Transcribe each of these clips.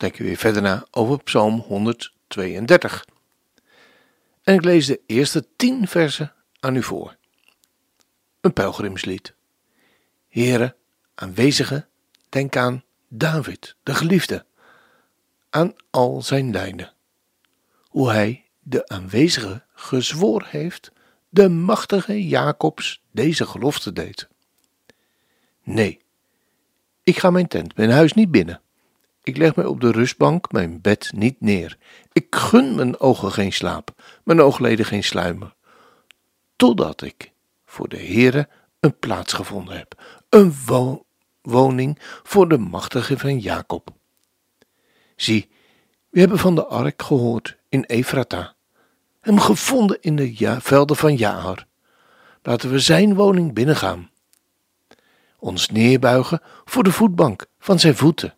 denken we weer verder na over Psalm 132. En ik lees de eerste tien versen aan u voor. Een pelgrimslied. Heren, aanwezige, denk aan David, de geliefde, aan al zijn lijnen. Hoe hij, de aanwezige, gezworen heeft, de machtige Jacobs deze gelofte deed. Nee, ik ga mijn tent, mijn huis niet binnen. Ik leg mij op de rustbank, mijn bed niet neer. Ik gun mijn ogen geen slaap, mijn oogleden geen sluimer. Totdat ik voor de Heere een plaats gevonden heb, een woning voor de machtige van Jacob. Zie, we hebben van de ark gehoord in Efrata, hem gevonden in de velden van Jaar. Laten we zijn woning binnengaan. Ons neerbuigen voor de voetbank van zijn voeten.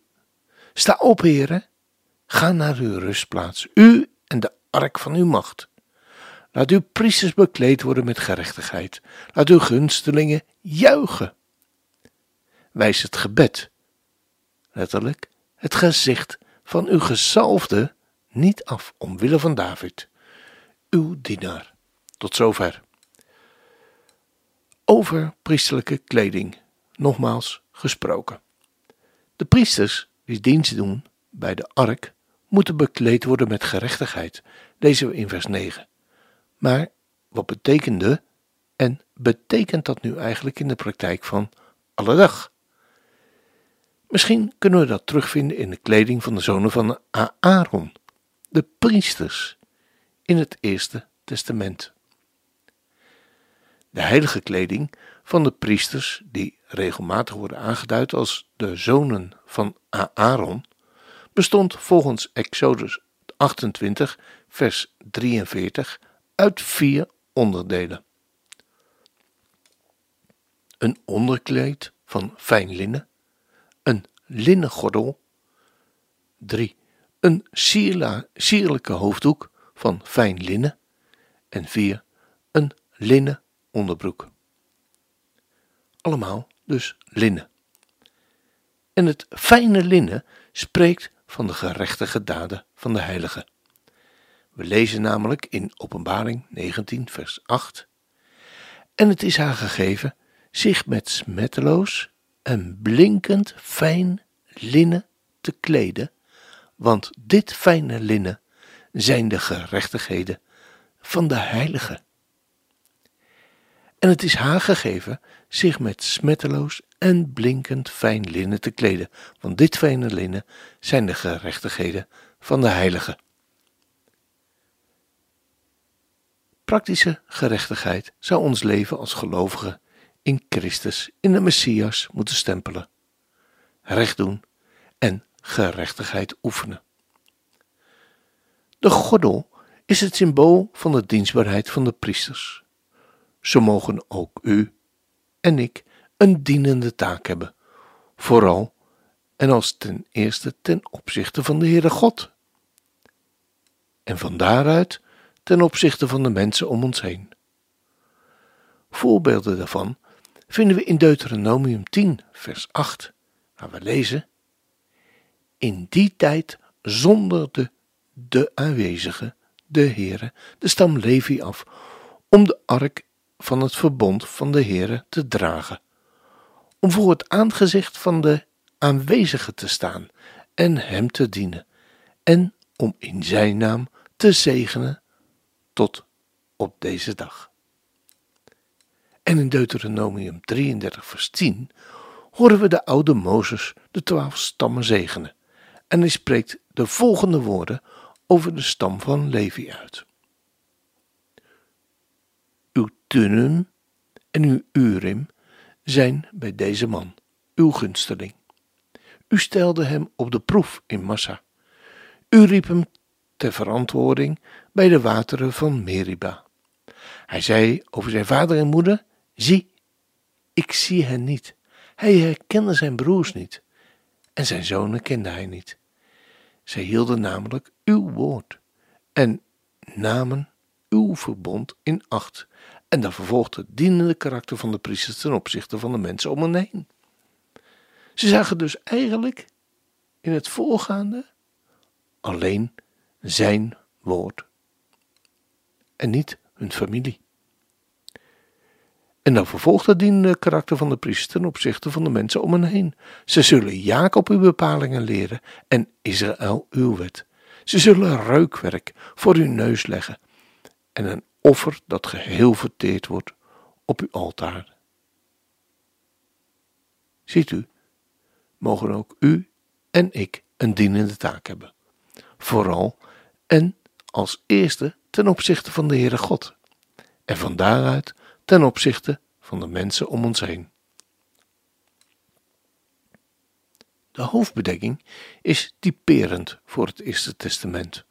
Sta op, heren. Ga naar uw rustplaats, u en de ark van uw macht. Laat uw priesters bekleed worden met gerechtigheid. Laat uw gunstelingen juichen. Wijs het gebed, letterlijk het gezicht van uw gezalfde, niet af omwille van David, uw dienaar. Tot zover. Over priesterlijke kleding, nogmaals gesproken. De priesters die dienst doen bij de ark, moeten bekleed worden met gerechtigheid. Lezen we in vers 9. Maar wat betekende en betekent dat nu eigenlijk in de praktijk van alle dag? Misschien kunnen we dat terugvinden in de kleding van de zonen van Aaron, de priesters, in het Eerste Testament. De heilige kleding van de priesters, die regelmatig worden aangeduid als de zonen van Aaron, bestond volgens Exodus 28, vers 43 uit vier onderdelen. Een onderkleed van fijn linnen, een linnen gordel, 3. Een sierlijke hoofddoek van fijn linnen en 4. Een linnen onderbroek. Allemaal dus linnen. En het fijne linnen spreekt van de gerechtige daden van de heilige. We lezen namelijk in Openbaring 19, vers 8. En het is haar gegeven zich met smetteloos en blinkend fijn linnen te kleden, want dit fijne linnen zijn de gerechtigheden van de heilige. En het is haar gegeven zich met smetteloos en blinkend fijn linnen te kleden, want dit fijne linnen zijn de gerechtigheden van de heilige. Praktische gerechtigheid zou ons leven als gelovigen in Christus, in de Messias, moeten stempelen. Recht doen en gerechtigheid oefenen. De gordel is het symbool van de dienstbaarheid van de priesters. Zo mogen ook u en ik een dienende taak hebben, vooral en als ten eerste ten opzichte van de Heere God. En van daaruit ten opzichte van de mensen om ons heen. Voorbeelden daarvan vinden we in Deuteronomium 10, vers 8, waar we lezen: In die tijd zonderde de aanwezige, de Heere, de stam Levi af, om de ark van het verbond van de Heere te dragen om voor het aangezicht van de aanwezige te staan en hem te dienen en om in zijn naam te zegenen tot op deze dag. En in Deuteronomium 33 vers 10 horen we de oude Mozes de twaalf stammen zegenen en hij spreekt de volgende woorden over de stam van Levi uit. Uw Tunnum en uw Urim zijn bij deze man, uw gunsteling. U stelde hem op de proef in Massa. U riep hem ter verantwoording bij de wateren van Meriba. Hij zei over zijn vader en moeder: Zie, ik zie hen niet. Hij herkende zijn broers niet en zijn zonen kende hij niet. Zij hielden namelijk uw woord en namen uw verbond in acht. En dan vervolgt het dienende karakter van de priesters ten opzichte van de mensen om hen heen. Ze zagen dus eigenlijk in het voorgaande alleen zijn woord en niet hun familie. En dan vervolgt het dienende karakter van de priester ten opzichte van de mensen om hen heen. Ze zullen Jacob uw bepalingen leren en Israël uw wet. Ze zullen reukwerk voor uw neus leggen en een offer dat geheel verteerd wordt op uw altaar. Ziet u, mogen ook u en ik een dienende taak hebben. Vooral en als eerste ten opzichte van de Heere God. En van daaruit ten opzichte van de mensen om ons heen. De hoofdbedekking is typerend voor het Eerste Testament,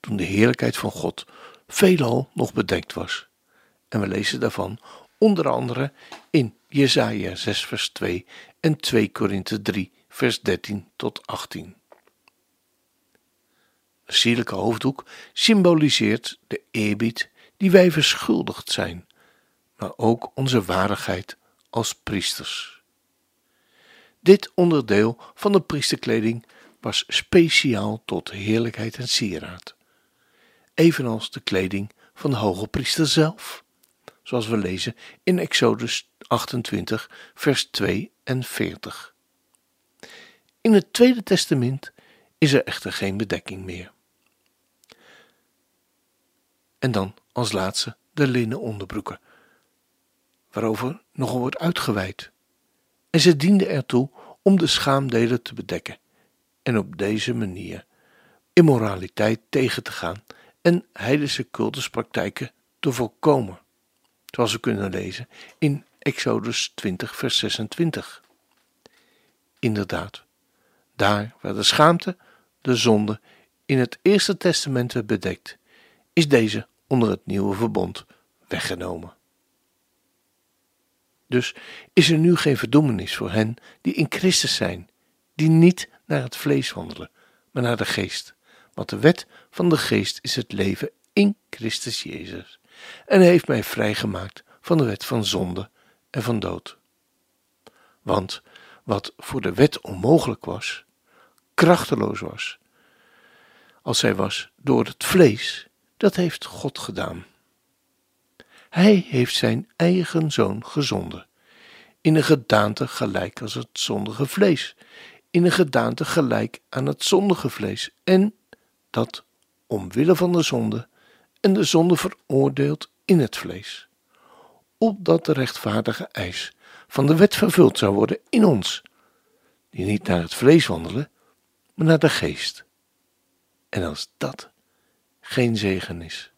toen de heerlijkheid van God veelal nog bedekt was. En we lezen daarvan onder andere in Jesaja 6 vers 2 en 2 Korinthe 3 vers 13 tot 18. De sierlijke hoofddoek symboliseert de eerbied die wij verschuldigd zijn maar ook onze waardigheid als priesters. Dit onderdeel van de priesterkleding was speciaal tot heerlijkheid en sieraad, evenals de kleding van de hoge priester zelf, zoals we lezen in Exodus 28, vers 2 en 40. In het Tweede Testament is er echter geen bedekking meer. En dan als laatste de linnen onderbroeken, waarover nogal wordt uitgeweid. En ze diende ertoe om de schaamdelen te bedekken en op deze manier immoraliteit tegen te gaan en heidense cultuspraktijken te voorkomen, zoals we kunnen lezen in Exodus 20, vers 26. Inderdaad, daar waar de schaamte, de zonde, in het Eerste Testament werd bedekt, is deze onder het nieuwe verbond weggenomen. Dus is er nu geen verdoemenis voor hen die in Christus zijn, die niet naar het vlees wandelen, maar naar de geest. Want de wet van de geest is het leven in Christus Jezus. En hij heeft mij vrijgemaakt van de wet van zonde en van dood. Want wat voor de wet onmogelijk was, krachteloos was, als zij was door het vlees, dat heeft God gedaan. Hij heeft zijn eigen zoon gezonden, in een gedaante gelijk als het zondige vlees, in een gedaante gelijk aan het zondige vlees, en dat omwille van de zonde en de zonde veroordeeld in het vlees, opdat de rechtvaardige eis van de wet vervuld zou worden in ons, die niet naar het vlees wandelen, maar naar de geest. En als dat geen zegen is.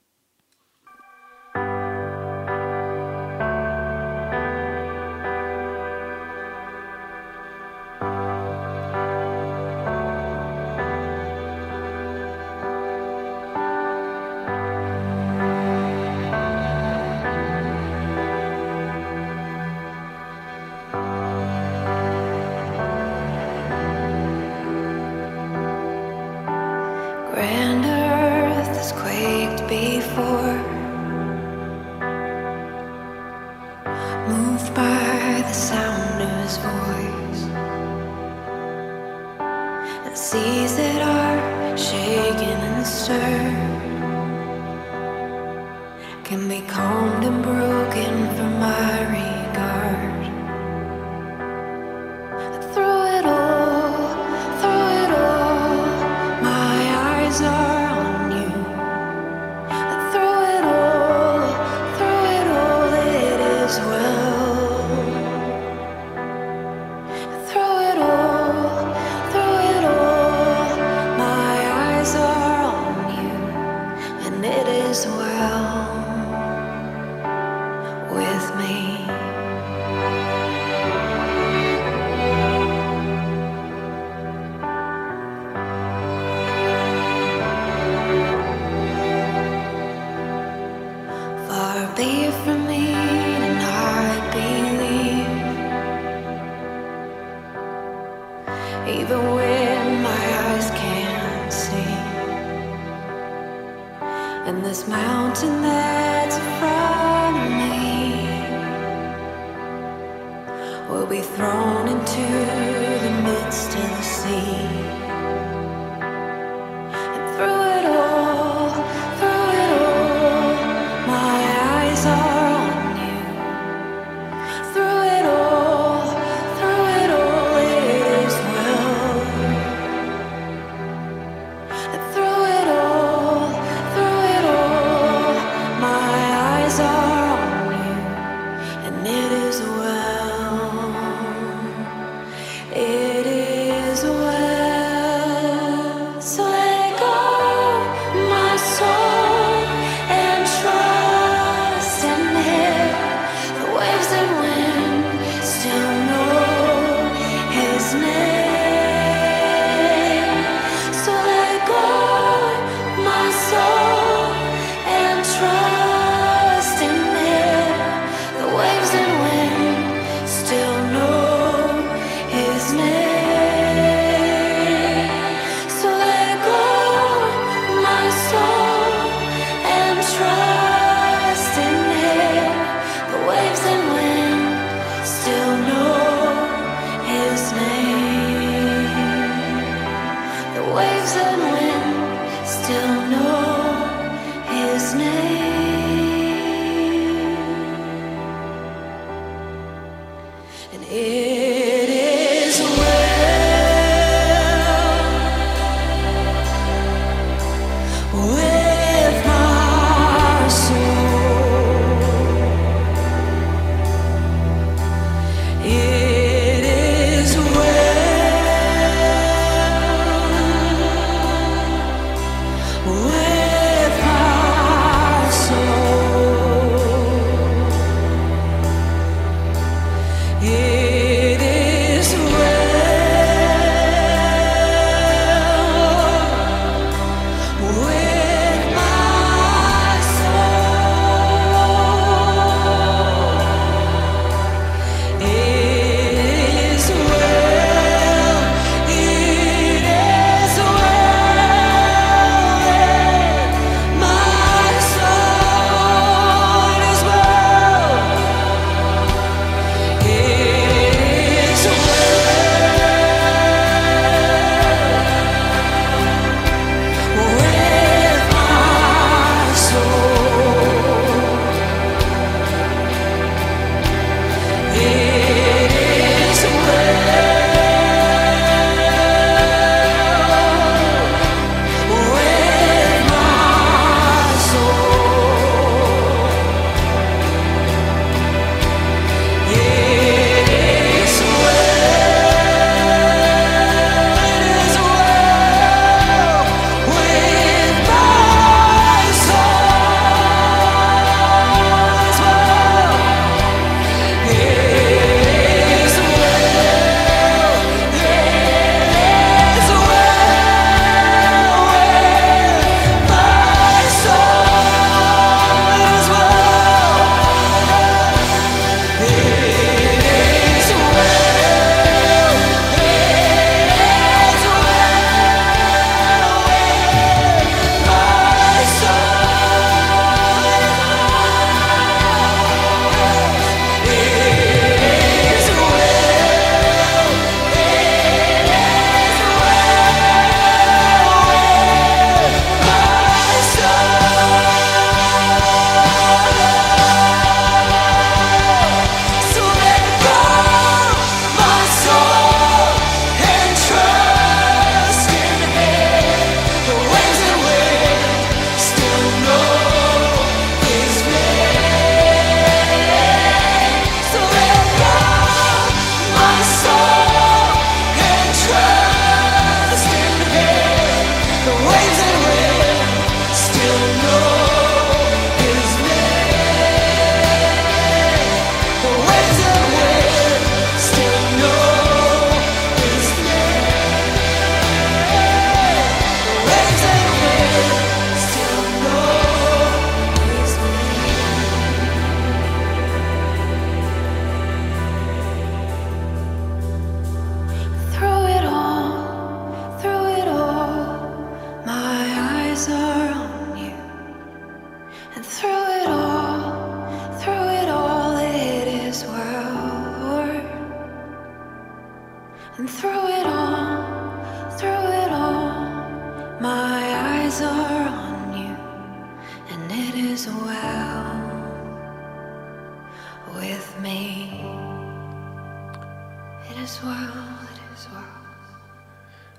before. Moved by the sound of his voice, and seas that are shaken and stirred. out there for me and I believe, even when my eyes can't see. And this mountain that's in front of me will be thrown into the midst of the sea.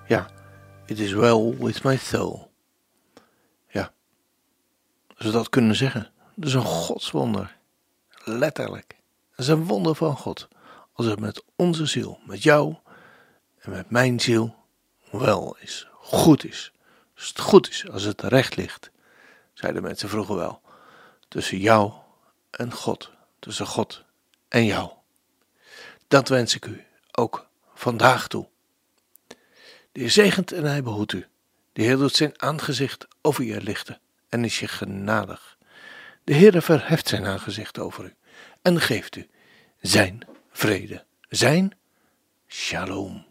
Ja, it is well with my soul. Ja, als dat kunnen zeggen, dat is een godswonder. Letterlijk. Dat is een wonder van God. Als het met onze ziel, met jou, en met mijn ziel wel is, goed is. Als het goed is, als het recht ligt, zeiden mensen vroeger wel. Tussen jou en God, tussen God en jou. Dat wens ik u ook vandaag toe. De Heer zegent en hij behoedt u. De Heer doet zijn aangezicht over je lichten en is je genadig. De Heer verheft zijn aangezicht over u en geeft u zijn vrede, zijn shalom.